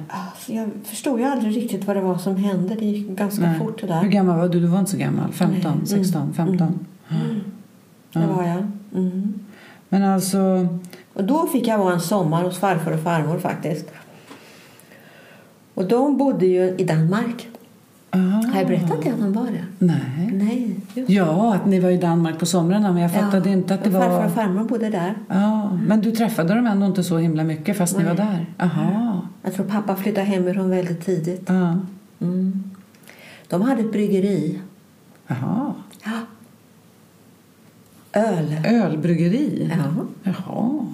Jag förstod ju aldrig riktigt vad det var som hände. Det gick ganska Nej. fort det Hur där. gammal var du? Du var inte så gammal? 15, Nej. 16, Mm. 15? Det var jag. Mm. Men alltså... Och då fick jag vara en sommar hos farfar och farmor faktiskt. Och de bodde ju i Danmark. Ah, Har jag berättat det att de var det? Nej. Nej. Ja, att ni var i Danmark på somrarna men jag fattade Ja, inte att det Farfar och farmor bodde där. Ja, men du träffade dem ändå inte så himla mycket fast ni Nej. var där? Aha. Jag tror pappa flyttade hemifrån väldigt tidigt. Ja. Mm. De hade ett bryggeri. Jaha. Ja. Öl. Ölbryggeri? Ja. Jaha.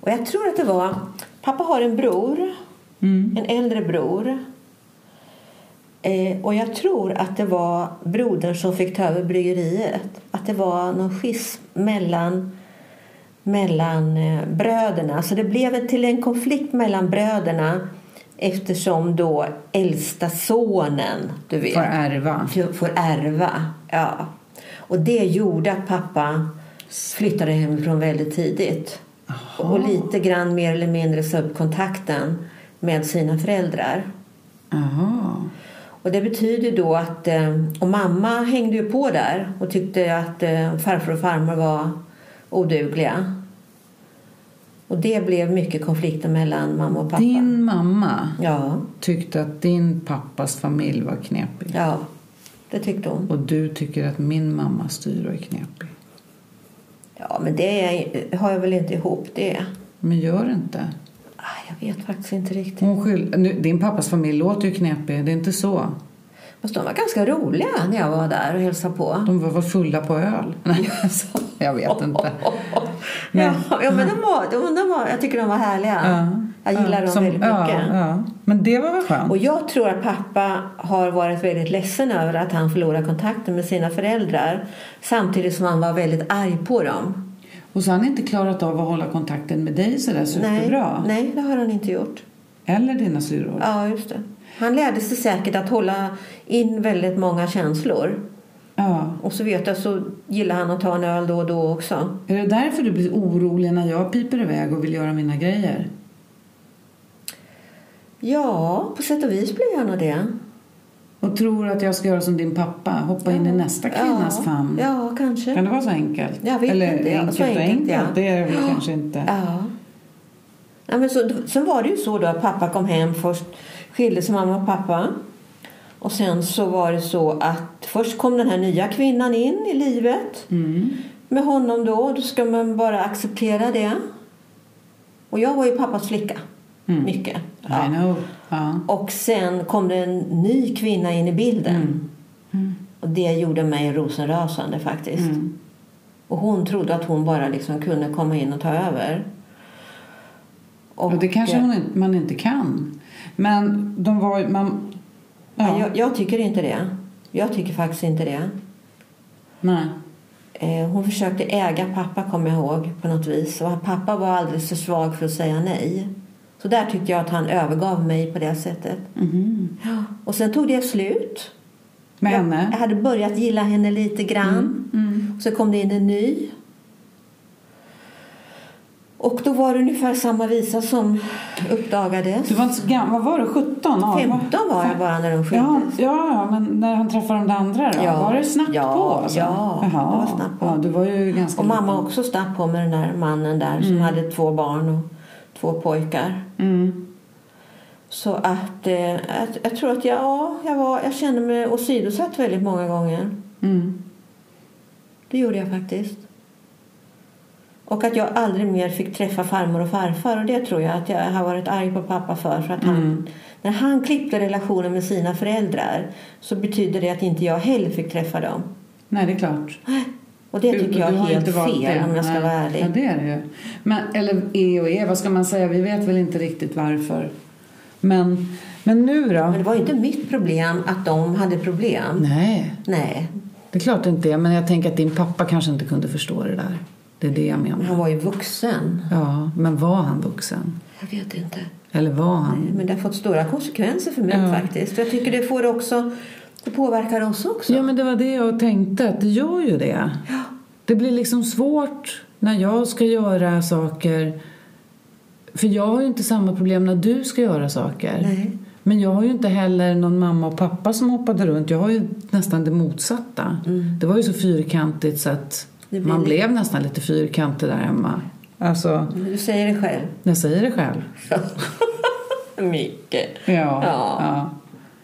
Och jag tror att det var... Pappa har en bror. Mm. En äldre bror. Eh, och jag tror att det var brodern som fick ta över bryggeriet. Att det var någon schism mellan, mellan eh, bröderna. Så det blev till en konflikt mellan bröderna eftersom då äldsta sonen, du vet, Får ärva. får- ärva. Ja. Och det gjorde att pappa flyttade hemifrån väldigt tidigt. Och lite grann mer eller mindre sa upp kontakten med sina föräldrar. Jaha. Och det betyder då att, eh, och mamma hängde ju på där och tyckte att eh, farfar och farmor var odugliga. Och det blev mycket konflikter mellan mamma och pappa. Din mamma Ja, tyckte att din pappas familj var knepig. ja, det tyckte hon. Och du tycker att min mamma styr och är knepig. Ja, men det är, har jag väl inte ihop det. Men gör inte. Ah, Jag vet faktiskt inte riktigt. Hon skyll... nu, din pappas familj låter ju knepig, det är inte så. Fast de var ganska roliga när jag var där och hälsade på. De var fulla på öl? Nej, alltså, jag vet inte. Men- ja, ja, men de var, de, de var, jag tycker de var härliga. Ja, jag gillar ja, dem som- väldigt mycket. Ja. Men det var väl skönt? Och jag tror att pappa har varit väldigt ledsen över att han förlorade kontakten med sina föräldrar samtidigt som han var väldigt arg på dem. Och så har han inte klarat av att hålla kontakten med dig sådär Nej, superbra? nej, det har han inte gjort. Eller dina syrror? Ja, just det. Han lärde sig säkert att hålla in väldigt många känslor. Ja. Och så vet jag så gillar han att ta en öl då och då också. Är det därför du blir orolig när jag piper iväg och vill göra mina grejer? Ja, på sätt och vis blir jag nog det. Och tror att jag ska göra som din pappa, hoppa in i nästa kvinnas ja. famn? Ja, kanske. Kan det vara så enkelt? Jag vet Eller inte, ja. enkelt Så och enkelt, ja. det är det väl kanske inte. Ja. ja men så, sen var det ju så då att pappa kom hem först, skilde sig mamma och pappa. Och sen så var det så att först kom den här nya kvinnan in i livet Mm. med honom då. Då ska man bara acceptera det. Och jag var ju pappas flicka. Mm. Mycket. Know. Ja. Och sen kom det en ny kvinna in i bilden. Mm. Och det gjorde mig rosenrasande faktiskt. Mm. Och hon trodde att hon bara liksom kunde komma in och ta över. Och det kanske inte, man inte kan. Men de var man... Ja. Ja, Jag, jag tycker inte det. Jag tycker faktiskt inte det. nej. Eh, hon försökte äga pappa, kommer jag ihåg, på något vis. Och pappa var alldeles för svag för att säga nej. Så där tyckte jag att han övergav mig på det sättet. Ja. Och sen tog det slut. Med jag, henne? Jag hade börjat gilla henne lite grann. Mm. Så kom det in en ny. Och då var det ungefär samma visa som uppdagades. Du var inte så gammal. Vad var du? 17? 18? 15 var jag bara när de skildes. ja, ja, men när han träffade de andra då? Ja. Var det snabbt Ja, på? Alltså? ja, det Jaha. var snabbt på. Ja, du var ju ganska Och mamma liten. också snabbt på med den där mannen där som hade två barn och två pojkar. Mm. Så att eh, jag, jag tror att jag, ja, jag, var, jag kände mig åsidosatt väldigt många gånger. Mm. Det gjorde jag faktiskt. Och att jag aldrig mer fick träffa farmor och farfar. Och det tror jag att jag har varit arg på pappa för. för att han, Mm. När han klippte relationen med sina föräldrar så betyder det att inte jag heller fick träffa dem. Nej, det är klart. Och det tycker jag är helt fel om jag ska vara ärlig. Ja, det är det ju. Men, eller E och E, vad ska man säga? Vi vet väl inte riktigt varför. Men, men nu då? Men det var inte mitt problem att de hade problem. Nej, Nej, det är klart det inte är. Men jag tänker att din pappa kanske inte kunde förstå det där. Det är det jag men menar. han var ju vuxen. Ja, men var han vuxen? Jag vet inte. Eller var han? Men det har fått stora konsekvenser för mig Ja. faktiskt. Jag tycker det får också, det påverkar oss också. Ja, men det var det jag tänkte, att det gör ju det. Det blir liksom svårt när jag ska göra saker. För jag har ju inte samma problem när du ska göra saker. Nej. Men jag har ju inte heller någon mamma och pappa som hoppade runt. Jag har ju nästan det motsatta. Det var ju så fyrkantigt så att Mm. Man lite- blev nästan lite fyrkantig där hemma. Alltså, Du säger det själv. jag säger det själv. Mycket. Ja. Ja. ja.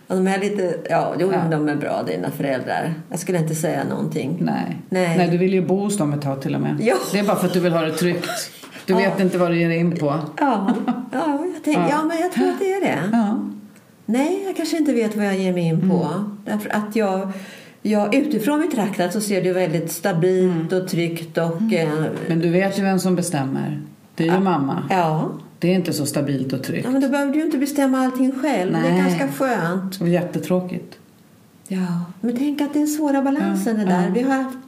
Och de är lite, ja, jo, Ja. de är bra dina föräldrar. Jag skulle inte säga någonting. Nej. Nej. Nej, du vill ju bo hos dem ett tag till och med. Ja. Det är bara för att du vill ha det tryggt. Du vet inte vad du ger dig in på. Ja, ja, jag tänk, ja. men jag tror att det är det. Ja. Nej, jag kanske inte vet vad jag ger mig in på. Mm. Därför att jag, jag utifrån betraktat så ser det väldigt stabilt och tryggt och... Mm. Eh, Men du vet ju vem som bestämmer. Det är ju mamma. ja. Det är inte så stabilt och tryggt. ja, men då behöver du ju inte bestämma allting själv. Det är Nej. ganska skönt. Och jättetråkigt. Ja, men tänk att det är svåra balansen Ja, det där. ja. Vi har haft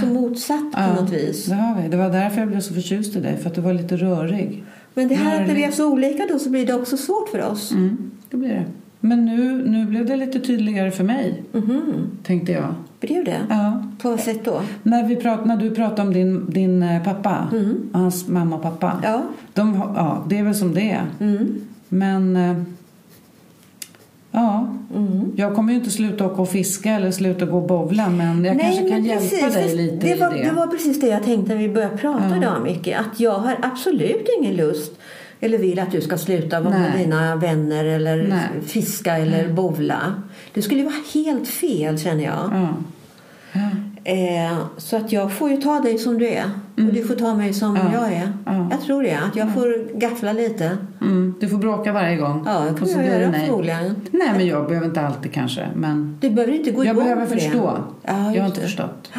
så motsatt på Ja, något vis. Det har vi. Det var därför jag blev så förtjust i dig. För att du var lite rörig. Men det här att när vi är Rörig. så olika då så blir det också svårt för oss. Mm, det blir det. Men nu, nu blev det lite tydligare för mig. Mhm. Tänkte jag. Blev det? Ja. På vad sätt då? När, vi prat, när du pratade om din, din eh, pappa. Och hans mamma och pappa. Ja. De, ja, det är väl som det är. Mm. Men... eh, Ja, Mm. jag kommer ju inte sluta åka och fiska eller sluta gå och bowla men jag kanske kan men hjälpa precis. dig lite det i var, det. det var precis det jag tänkte när vi började prata Ja. idag Micke. Att jag har absolut ingen lust eller vill att du ska sluta vara med dina vänner eller Nej. fiska eller bowla. Det skulle vara helt fel känner jag. Ja. Ja. Eh, så att jag får ju ta dig som du är. Och du får ta mig som Ja. jag är. Ja. Jag tror det. Att jag får gaffla lite. Mm, du får bråka varje gång. Ja, Och kommer jag göra nej. förmodligen. Nej, men jag behöver inte alltid kanske. Men Du behöver inte gå jag behöver förstå. Ja, jag har inte det. förstått.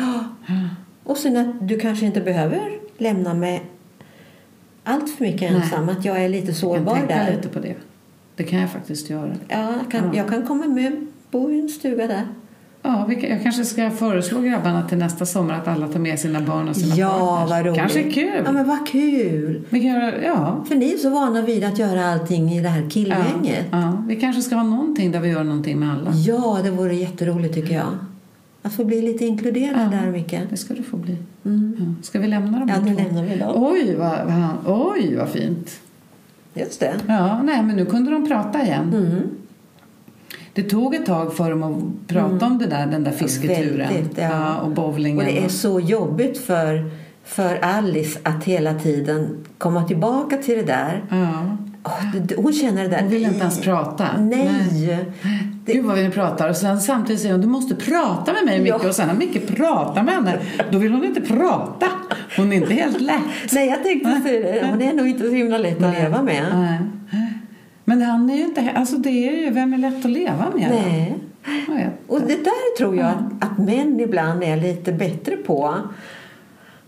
Och sen att du kanske inte behöver lämna mig allt för mycket Nej. ensam. Att jag är lite Jag sårbar tänka där. lite på det. Det kan jag faktiskt göra. Ja, jag kan, Ja. jag kan komma med bo i en stuga där. Ja, jag kanske ska föreslå grabbarna till nästa sommar att alla tar med sina barn och sina Ja, partners. vad roligt. Kanske kul. Ja, men vad kul. Vi kan göra, ja. För ni är så vana vid att göra allting i det här Ja, killgänget. ja. Vi kanske ska ha någonting där vi gör någonting med alla. Ja, det vore jätteroligt tycker jag. Att få bli lite inkluderad Ja. där, Micke. Det ska du få bli. Mm. Ja. Ska vi lämna dem Ja, nu lämnar vi dem. Oj vad, vad, oj, vad fint. Just det. Ja, nej, men nu kunde de prata igen. Mm. Det tog ett tag för dem att prata om det där, den där fisketuren. Väldigt, ja. och bowlingen. Och det är så jobbigt för, för Alice att hela tiden komma tillbaka till det där. Hon känner det där. Hon vill inte ens prata. Nej. Det- Gud vad vi nu pratar. Och sen samtidigt säger hon du måste prata med mig Micke. Ja. Och sen när Micke pratar med henne då vill hon inte prata. Hon är inte helt lätt. Nej, jag tänkte det. Hon är nog inte så himla lätt att leva med. Nej. Men han är ju inte... Alltså det är ju... Vem är lätt att leva med? Nej. Och det där tror jag att, att män ibland är lite bättre på.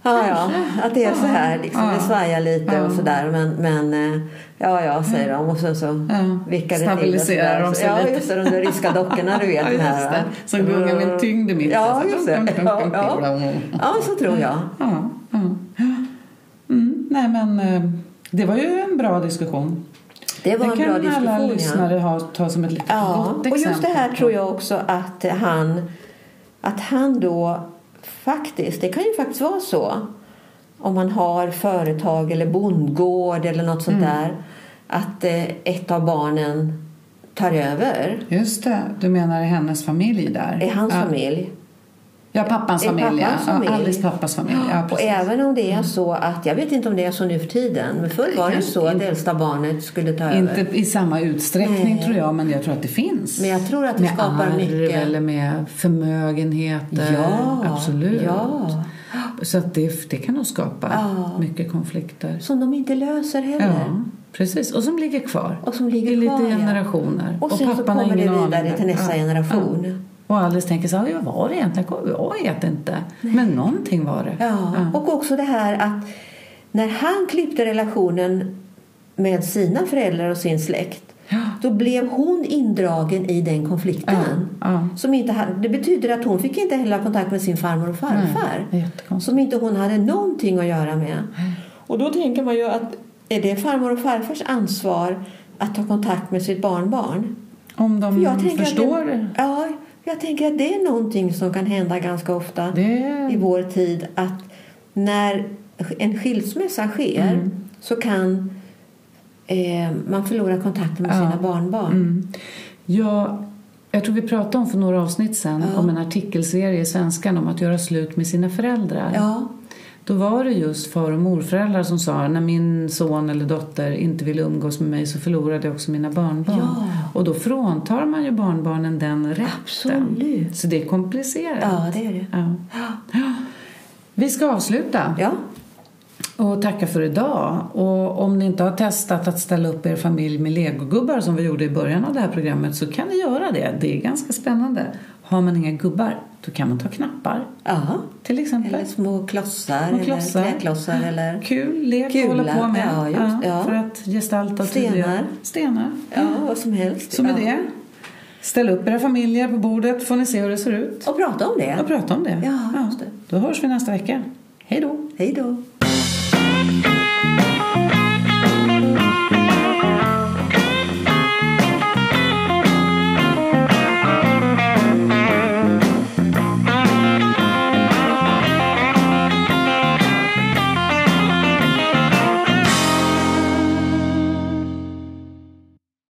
Ja, ja, att det är så här, liksom, Ja. det svajar lite Ja. och sådär. Men, men eh, ja, ja, säger de. Och sen så Ja. vickar det till. Stabiliserar och de sig Ja, lite. just det. De där ryska dockorna, du vet. Ja, just här, det. Som gungar med en tyngd i mitten. Ja, Så just det. Ja, ja. ja, så tror jag. Ja, ja. Mm, nej men eh, det var ju en bra diskussion. Det var en kan bra alla diskussion. Ja. lyssnare ha, ta som ett litet Ja, gott och exempel. just det här tror jag också att han, att han då faktiskt, det kan ju faktiskt vara så om man har företag eller bondgård eller något sånt Mm. där att eh, ett av barnen tar över Just det, du menar i hennes familj där? i hans ja. familj. Ja, pappans familj. pappans ja. familj. Ja, Alice pappas familj. Ja, och även om det är så att, jag vet inte om det är så nu för tiden, men förr var det så att inte. äldsta barnet skulle ta över. Inte i samma utsträckning Nej. tror jag, men jag tror att det finns. Men jag tror att det med skapar arv mycket. eller med förmögenheter. Ja, Absolut. ja. Så att det, det kan nog skapa Ja. mycket konflikter. Som de inte löser heller. Ja, precis. Och som ligger kvar. Och som ligger I lite kvar, generationer. Och sen så kommer det vidare till nästa generation. Ja. Och Alice tänker så här, vad var det egentligen? Jag vet inte. Men någonting var det. Ja. Och också det här att när han klippte relationen med sina föräldrar och sin släkt Ja. då blev hon indragen i den konflikten. Ja, ja. Som inte det betyder att hon fick inte heller kontakt med sin farmor och farfar. som inte hon hade någonting att göra med. Och då tänker man ju att är det farmor och farfars ansvar att ta kontakt med sitt barnbarn. Om de För jag förstår att det, ja, jag tänker att det är någonting som kan hända ganska ofta det. i vår tid. Att när en skilsmässa sker Mm. så kan eh, man förlora kontakten med Ja. sina barnbarn. Mm. Ja, jag tror vi pratade om för några avsnitt sen Ja. om en artikelserie i Svenskan om att göra slut med sina föräldrar. Ja, Då var det just far och morföräldrar som sa när min son eller dotter inte ville umgås med mig så förlorade jag också mina barnbarn. Ja. Och då fråntar man ju barnbarnen den rätten. Absolut. Så det är komplicerat. ja det är det. Ja. Vi ska avsluta Ja. och tacka för idag. Och om ni inte har testat att ställa upp er familj med legogubbar som vi gjorde i början av det här programmet så kan ni göra det. Det är ganska spännande. Har man inga gubbar då kan man ta knappar ja. till exempel. Eller små klossar, Små klossar. eller klädklossar eller Kul lek Kula, att hålla på med ja, just- ja. för att gestalta Stenar. tydliggöra. Stenar. ja, vad som helst. Så med det, ställ upp era familjer på bordet får ni se hur det ser ut Och prata om det. och prata om det. Ja, just det. Då hörs vi nästa vecka. Hej då! Hej då.